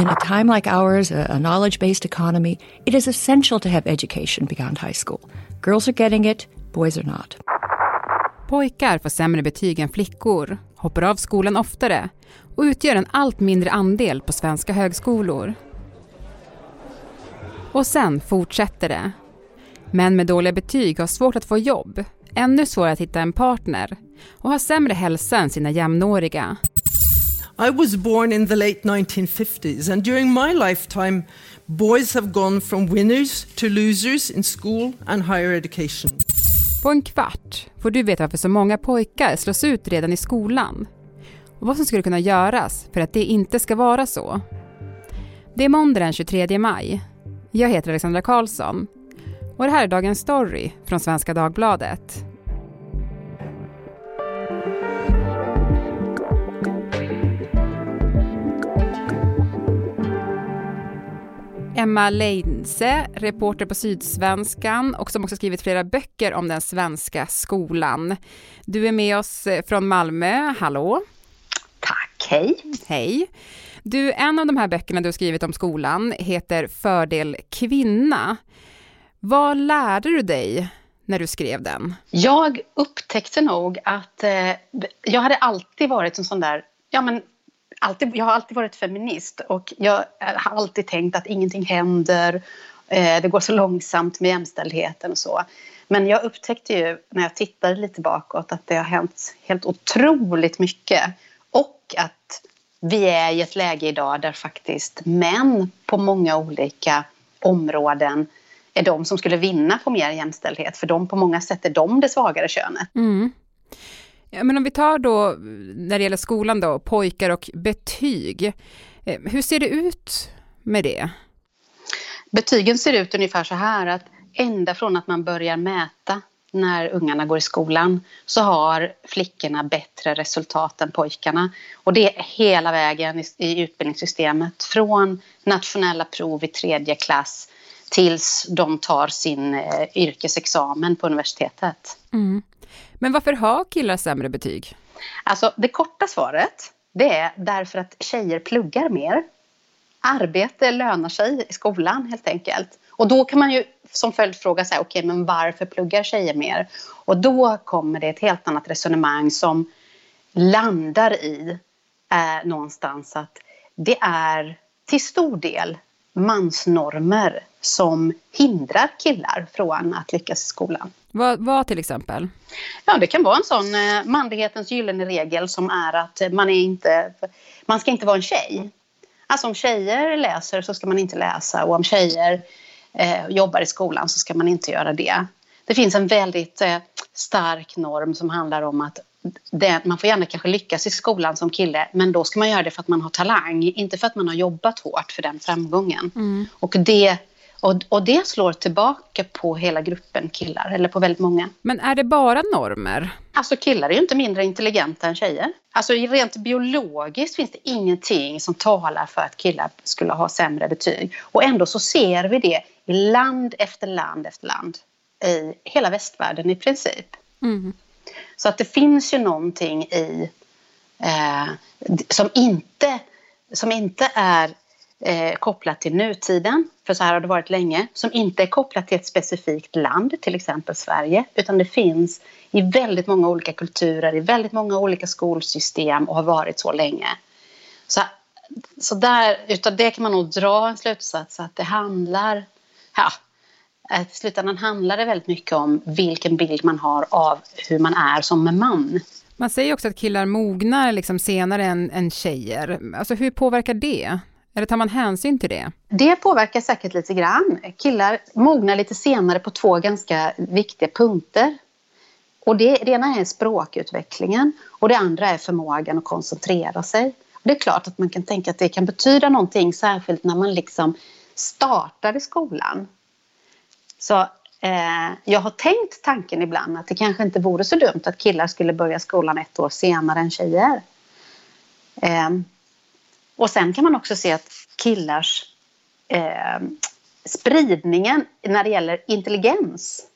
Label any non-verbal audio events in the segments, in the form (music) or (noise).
In a time like ours, a, a knowledge based economy, it is essential to have education beyond high school. Girls are getting it, boys are not. Pojkar får sämre betyg än flickor, hoppar av skolan oftare och utgör en allt mindre andel på svenska högskolor. Och sen fortsätter det. Män med dåliga betyg har svårt att få jobb, ännu svårare att hitta en partner och har sämre hälsa än sina jämnåriga. I was born in the late 1950s, and during my lifetime, boys have gone from winners to losers in school and higher education. På en kvart får du veta varför så många pojkar slås ut redan i skolan och vad som skulle kunna göras för att det inte ska vara så. Det är måndag den 23 maj. Jag heter Alexandra Karlsson och det här är dagens story från Svenska Dagbladet. Emma Leinse, reporter på Sydsvenskan och som också skrivit flera böcker om den svenska skolan. Du är med oss eh, från Malmö, hallå? Tack, hej! Hej! Du, en av de här böckerna du har skrivit om skolan heter Fördel kvinna. Vad lärde du dig när du skrev den? Jag upptäckte nog att eh, jag hade alltid varit en sån där, ja men alltid, jag har alltid varit feminist och jag har alltid tänkt att ingenting händer, eh, det går så långsamt med jämställdheten och så. Men jag upptäckte ju när jag tittade lite bakåt att det har hänt helt otroligt mycket och att vi är i ett läge idag där faktiskt män på många olika områden är de som skulle vinna på mer jämställdhet för de på många sätt är de det svagare könet. Mm. Ja, men om vi tar då när det gäller skolan då, pojkar och betyg. Eh, hur ser det ut med det? Betygen ser ut ungefär så här att ända från att man börjar mäta när ungarna går i skolan så har flickorna bättre resultat än pojkarna. Och det är hela vägen i, utbildningssystemet från nationella prov i tredje klass tills de tar sin eh, yrkesexamen på universitetet. Mm. Men varför har killar sämre betyg? Alltså det korta svaret det är därför att tjejer pluggar mer. Arbete lönar sig i skolan helt enkelt. Och då kan man ju som följdfråga säga, okej okay, men varför pluggar tjejer mer? Och då kommer det ett helt annat resonemang som landar i eh, någonstans att det är till stor del mansnormer som hindrar killar från att lyckas i skolan. Vad, vad till exempel? Ja, det kan vara en sån eh, manlighetens gyllene regel som är att man, är inte, man ska inte vara en tjej. Alltså om tjejer läser så ska man inte läsa och om tjejer eh, jobbar i skolan så ska man inte göra det. Det finns en väldigt eh, stark norm som handlar om att det, man får gärna kanske lyckas i skolan som kille men då ska man göra det för att man har talang, inte för att man har jobbat hårt för den framgången. Mm. Och, det, och, och det slår tillbaka på hela gruppen killar, eller på väldigt många. Men är det bara normer? Alltså killar är ju inte mindre intelligenta än tjejer. Alltså rent biologiskt finns det ingenting som talar för att killar skulle ha sämre betyg. Och ändå så ser vi det i land efter land efter land. I hela västvärlden i princip. Mm. Så att det finns ju någonting i eh, som, inte, som inte är eh, kopplat till nutiden, för så här har det varit länge, som inte är kopplat till ett specifikt land, till exempel Sverige, utan det finns i väldigt många olika kulturer, i väldigt många olika skolsystem och har varit så länge. Så, så där, utav det kan man nog dra en slutsats att det handlar, ja, i slutändan handlar det väldigt mycket om vilken bild man har av hur man är som man. Man säger också att killar mognar liksom senare än, än tjejer. Alltså hur påverkar det? Eller tar man hänsyn till det? Det påverkar säkert lite grann. Killar mognar lite senare på två ganska viktiga punkter. Och det, det ena är språkutvecklingen och det andra är förmågan att koncentrera sig. Det är klart att man kan tänka att det kan betyda någonting särskilt när man liksom startar i skolan. Så eh, jag har tänkt tanken ibland att det kanske inte vore så dumt att killar skulle börja skolan ett år senare än tjejer. Eh, och sen kan man också se att killars eh, spridningen när det gäller intelligens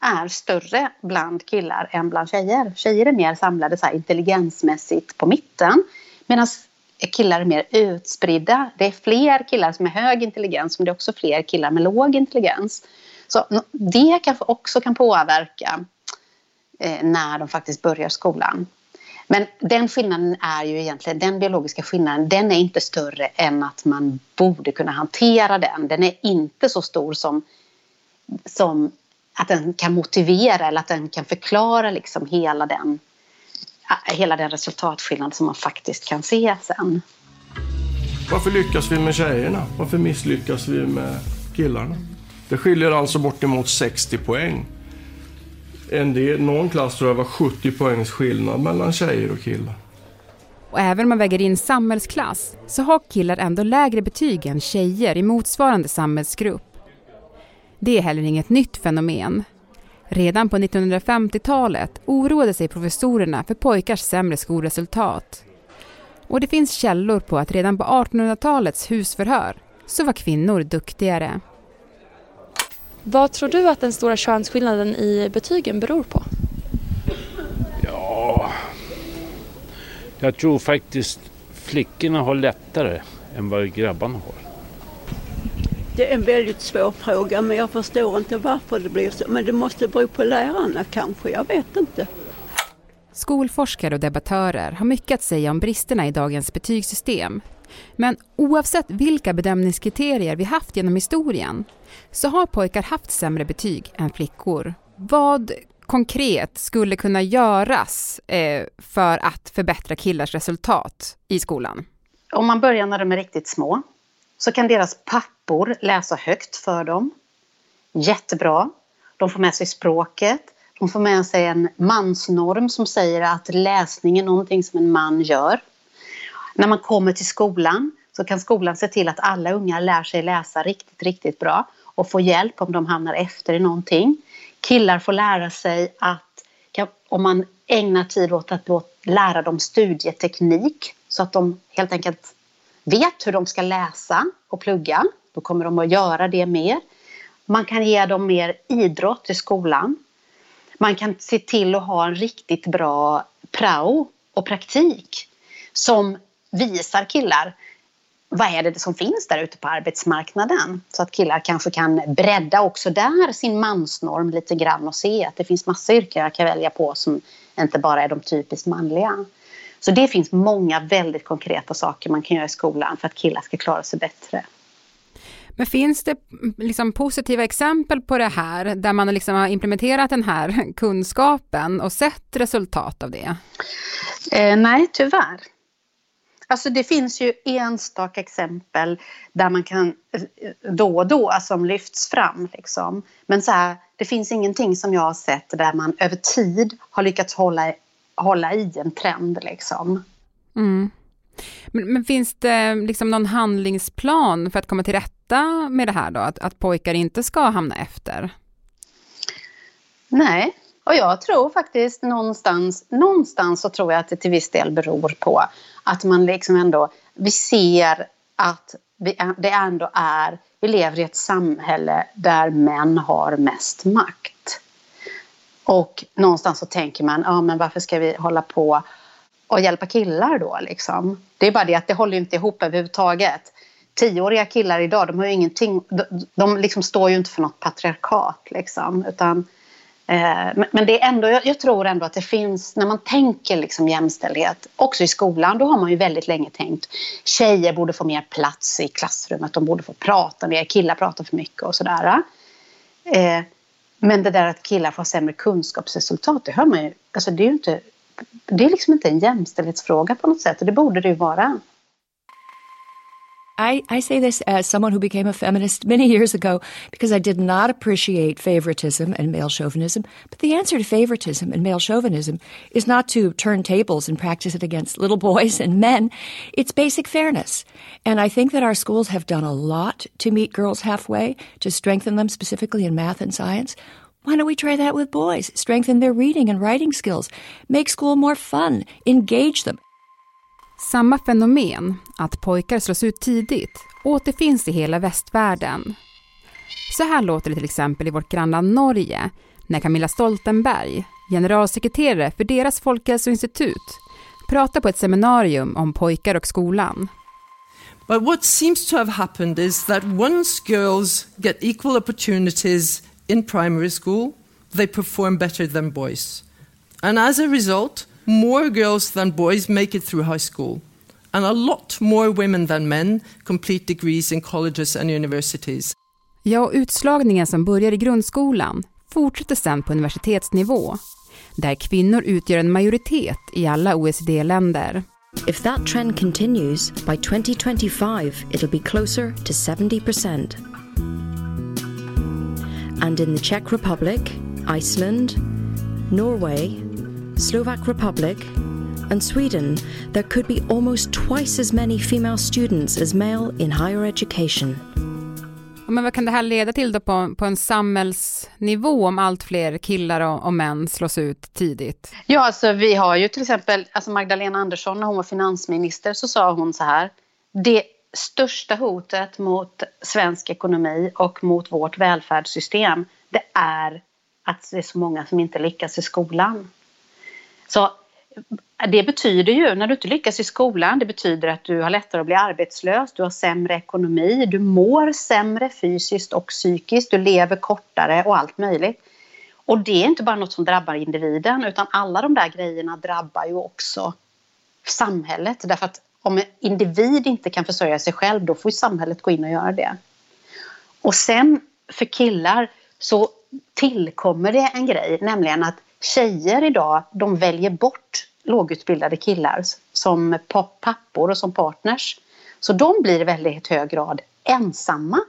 är större bland killar än bland tjejer. Tjejer är mer samlade så här, intelligensmässigt på mitten medan killar är mer utspridda. Det är fler killar som är hög intelligens men det är också fler killar med låg intelligens. Så det kanske också kan påverka eh, när de faktiskt börjar skolan. Men den skillnaden är ju egentligen, den biologiska skillnaden, den är inte större än att man borde kunna hantera den. Den är inte så stor som, som att den kan motivera eller att den kan förklara liksom hela den, eh, hela den resultatskillnad som man faktiskt kan se sen. Varför lyckas vi med tjejerna? Varför misslyckas vi med killarna? Det skiljer alltså bortemot 60 poäng. En del, någon klass tror jag var 70 poängs skillnad mellan tjejer och killar. Och även om man väger in samhällsklass så har killar ändå lägre betyg än tjejer i motsvarande samhällsgrupp. Det är heller inget nytt fenomen. Redan på 1950-talet oroade sig professorerna för pojkars sämre skolresultat. Och det finns källor på att redan på 1800-talets husförhör så var kvinnor duktigare. Vad tror du att den stora könsskillnaden i betygen beror på? Ja, jag tror faktiskt flickorna har lättare än vad grabbarna har. Det är en väldigt svår fråga men jag förstår inte varför det blir så. Men det måste bero på lärarna kanske, jag vet inte. Skolforskare och debattörer har mycket att säga om bristerna i dagens betygssystem. Men oavsett vilka bedömningskriterier vi haft genom historien så har pojkar haft sämre betyg än flickor. Vad konkret skulle kunna göras eh, för att förbättra killars resultat i skolan? Om man börjar när de är riktigt små så kan deras pappor läsa högt för dem. Jättebra. De får med sig språket. De får med sig en mansnorm som säger att läsning är någonting som en man gör. När man kommer till skolan så kan skolan se till att alla unga lär sig läsa riktigt, riktigt bra och få hjälp om de hamnar efter i någonting. Killar får lära sig att om man ägnar tid åt att lära dem studieteknik så att de helt enkelt vet hur de ska läsa och plugga, då kommer de att göra det mer. Man kan ge dem mer idrott i skolan. Man kan se till att ha en riktigt bra prao och praktik som visar killar vad är det som finns där ute på arbetsmarknaden. Så att killar kanske kan bredda också där sin mansnorm lite grann och se att det finns massa yrken jag kan välja på som inte bara är de typiskt manliga. Så det finns många väldigt konkreta saker man kan göra i skolan för att killar ska klara sig bättre. Men finns det liksom positiva exempel på det här där man liksom har implementerat den här (laughs) kunskapen och sett resultat av det? Eh, nej, tyvärr. Alltså det finns ju enstaka exempel där man kan då och då som lyfts fram. Liksom. Men så här, det finns ingenting som jag har sett där man över tid har lyckats hålla, hålla i en trend. Liksom. Mm. Men, men, finns det liksom någon handlingsplan för att komma till rätta med det här då? Att, att pojkar inte ska hamna efter? Nej, och jag tror faktiskt någonstans, någonstans så tror jag att det till viss del beror på att man liksom ändå, vi ser att vi, det ändå är, vi lever i ett samhälle där män har mest makt. Och någonstans så tänker man, ja men varför ska vi hålla på och hjälpa killar då liksom? Det är bara det att det håller inte ihop överhuvudtaget. Tioåriga killar idag, de har ju ingenting, de, de liksom står ju inte för något patriarkat liksom, utan Eh, men det är ändå, jag tror ändå att det finns, när man tänker liksom jämställdhet, också i skolan, då har man ju väldigt länge tänkt tjejer borde få mer plats i klassrummet, de borde få prata mer, killar pratar för mycket och sådär. Eh, men det där att killar får sämre kunskapsresultat, det hör man ju, alltså det är ju inte, det är liksom inte en jämställdhetsfråga på något sätt och det borde det ju vara. I, I say this as someone who became a feminist many years ago because I did not appreciate favoritism and male chauvinism. But the answer to favoritism and male chauvinism is not to turn tables and practice it against little (laughs) boys and men. It's basic fairness. And I think that our schools have done a lot to meet girls halfway, to strengthen them specifically in math and science. Why don't we try that with boys? Strengthen their reading and writing skills, make school more fun, engage them. Samma fenomen, att pojkar slås ut tidigt, återfinns i hela västvärlden. Så här låter det till exempel i vårt grannland Norge när Camilla Stoltenberg, generalsekreterare för deras folkhälsoinstitut, pratar på ett seminarium om pojkar och skolan. But what seems to have happened is that once girls get equal opportunities in primary school, they perform better than boys. And as a result, more girls than boys make it through high school. And a lot more women than men complete degrees in colleges and universities. Ja, utslagningen som börjar i grundskolan fortsätter sen på universitetsnivå, där kvinnor utgör en majoritet i alla OECD-länder. If that trend continues, by 2025 it'll be closer to 70%. And in the Czech Republic, Iceland, Norway, Slovak Republic, and Sweden, there could be almost twice as many female students as male in higher education. Men vad kan det här leda till då på, på en samhällsnivå om allt fler killar och, och, män slås ut tidigt? Ja, alltså vi har ju till exempel alltså Magdalena Andersson när hon var finansminister så sa hon så här. Det största hotet mot svensk ekonomi och mot vårt välfärdssystem det är att det är så många som inte lyckas i skolan. Så eh, det betyder ju, när du inte lyckas i skolan, det betyder att du har lättare att bli arbetslös, du har sämre ekonomi, du mår sämre fysiskt och psykiskt, du lever kortare och allt möjligt. Och det är inte bara något som drabbar individen utan alla de där grejerna drabbar ju också samhället. Därför att om en individ inte kan försörja sig själv då får ju samhället gå in och göra det. Och sen för killar så tillkommer det en grej, nämligen att tjejer idag de väljer bort lågutbildade killar som pappor och som partners. Så de blir i väldigt hög grad ensamma.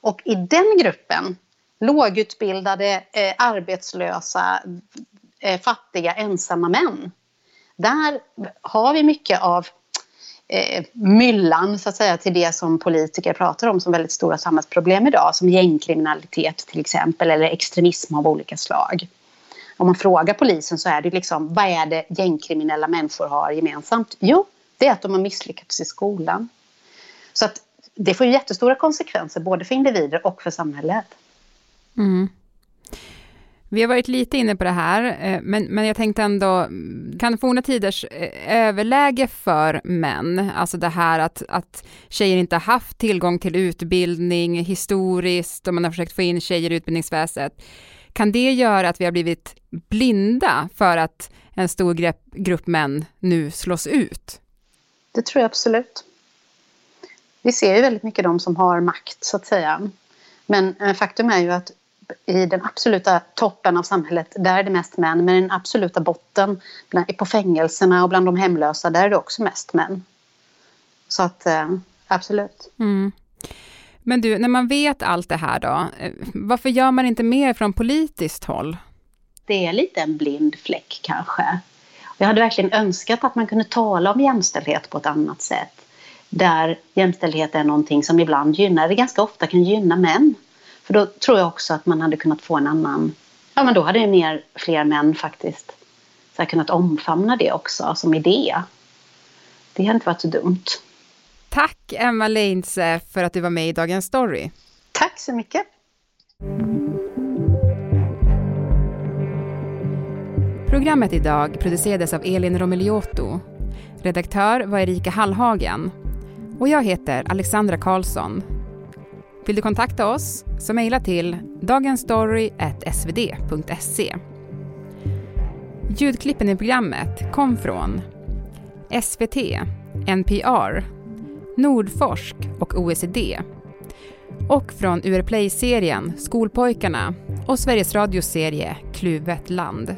Och i den gruppen, lågutbildade, eh, arbetslösa, eh, fattiga, ensamma män. Där har vi mycket av eh, myllan så att säga, till det som politiker pratar om som väldigt stora samhällsproblem idag. Som gängkriminalitet till exempel eller extremism av olika slag om man frågar polisen så är det liksom, vad är det gängkriminella människor har gemensamt? Jo, det är att de har misslyckats i skolan. Så att det får ju jättestora konsekvenser både för individer och för samhället. Mm. Vi har varit lite inne på det här, eh, men, men jag tänkte ändå, kan forna tiders eh, överläge för män, alltså det här att, att tjejer inte har haft tillgång till utbildning historiskt och man har försökt få in tjejer i utbildningsväsendet, kan det göra att vi har blivit blinda för att en stor grupp, grupp män nu slås ut? Det tror jag absolut. Vi ser ju väldigt mycket de som har makt, så att säga. Men eh, faktum är ju att i den absoluta toppen av samhället, där är det mest män. Men i den absoluta botten, på fängelserna och bland de hemlösa, där är det också mest män. Så att, eh, absolut. Mm. Men du, när man vet allt det här då, eh, varför gör man inte mer från politiskt håll? Det är lite en blind fläck kanske. Jag hade verkligen önskat att man kunde tala om jämställdhet på ett annat sätt. Där jämställdhet är någonting som ibland gynnar, eller ganska ofta kan gynna män. För då tror jag också att man hade kunnat få en annan, ja men då hade ju mer, fler män faktiskt så kunnat omfamna det också som idé. Det hade inte varit så dumt. Tack Emma Leinse för att du var med i Dagens Story. Tack så mycket. Programmet idag producerades av Elin Romeliotto. Redaktör var Erika Hallhagen. Och jag heter Alexandra Karlsson. Vill du kontakta oss så mejla till dagensstory.svd.se. Ljudklippen i programmet kom från SVT, NPR, Nordforsk och OECD. Och från UR Play-serien Skolpojkarna och Sveriges Radios serie Kluvet land.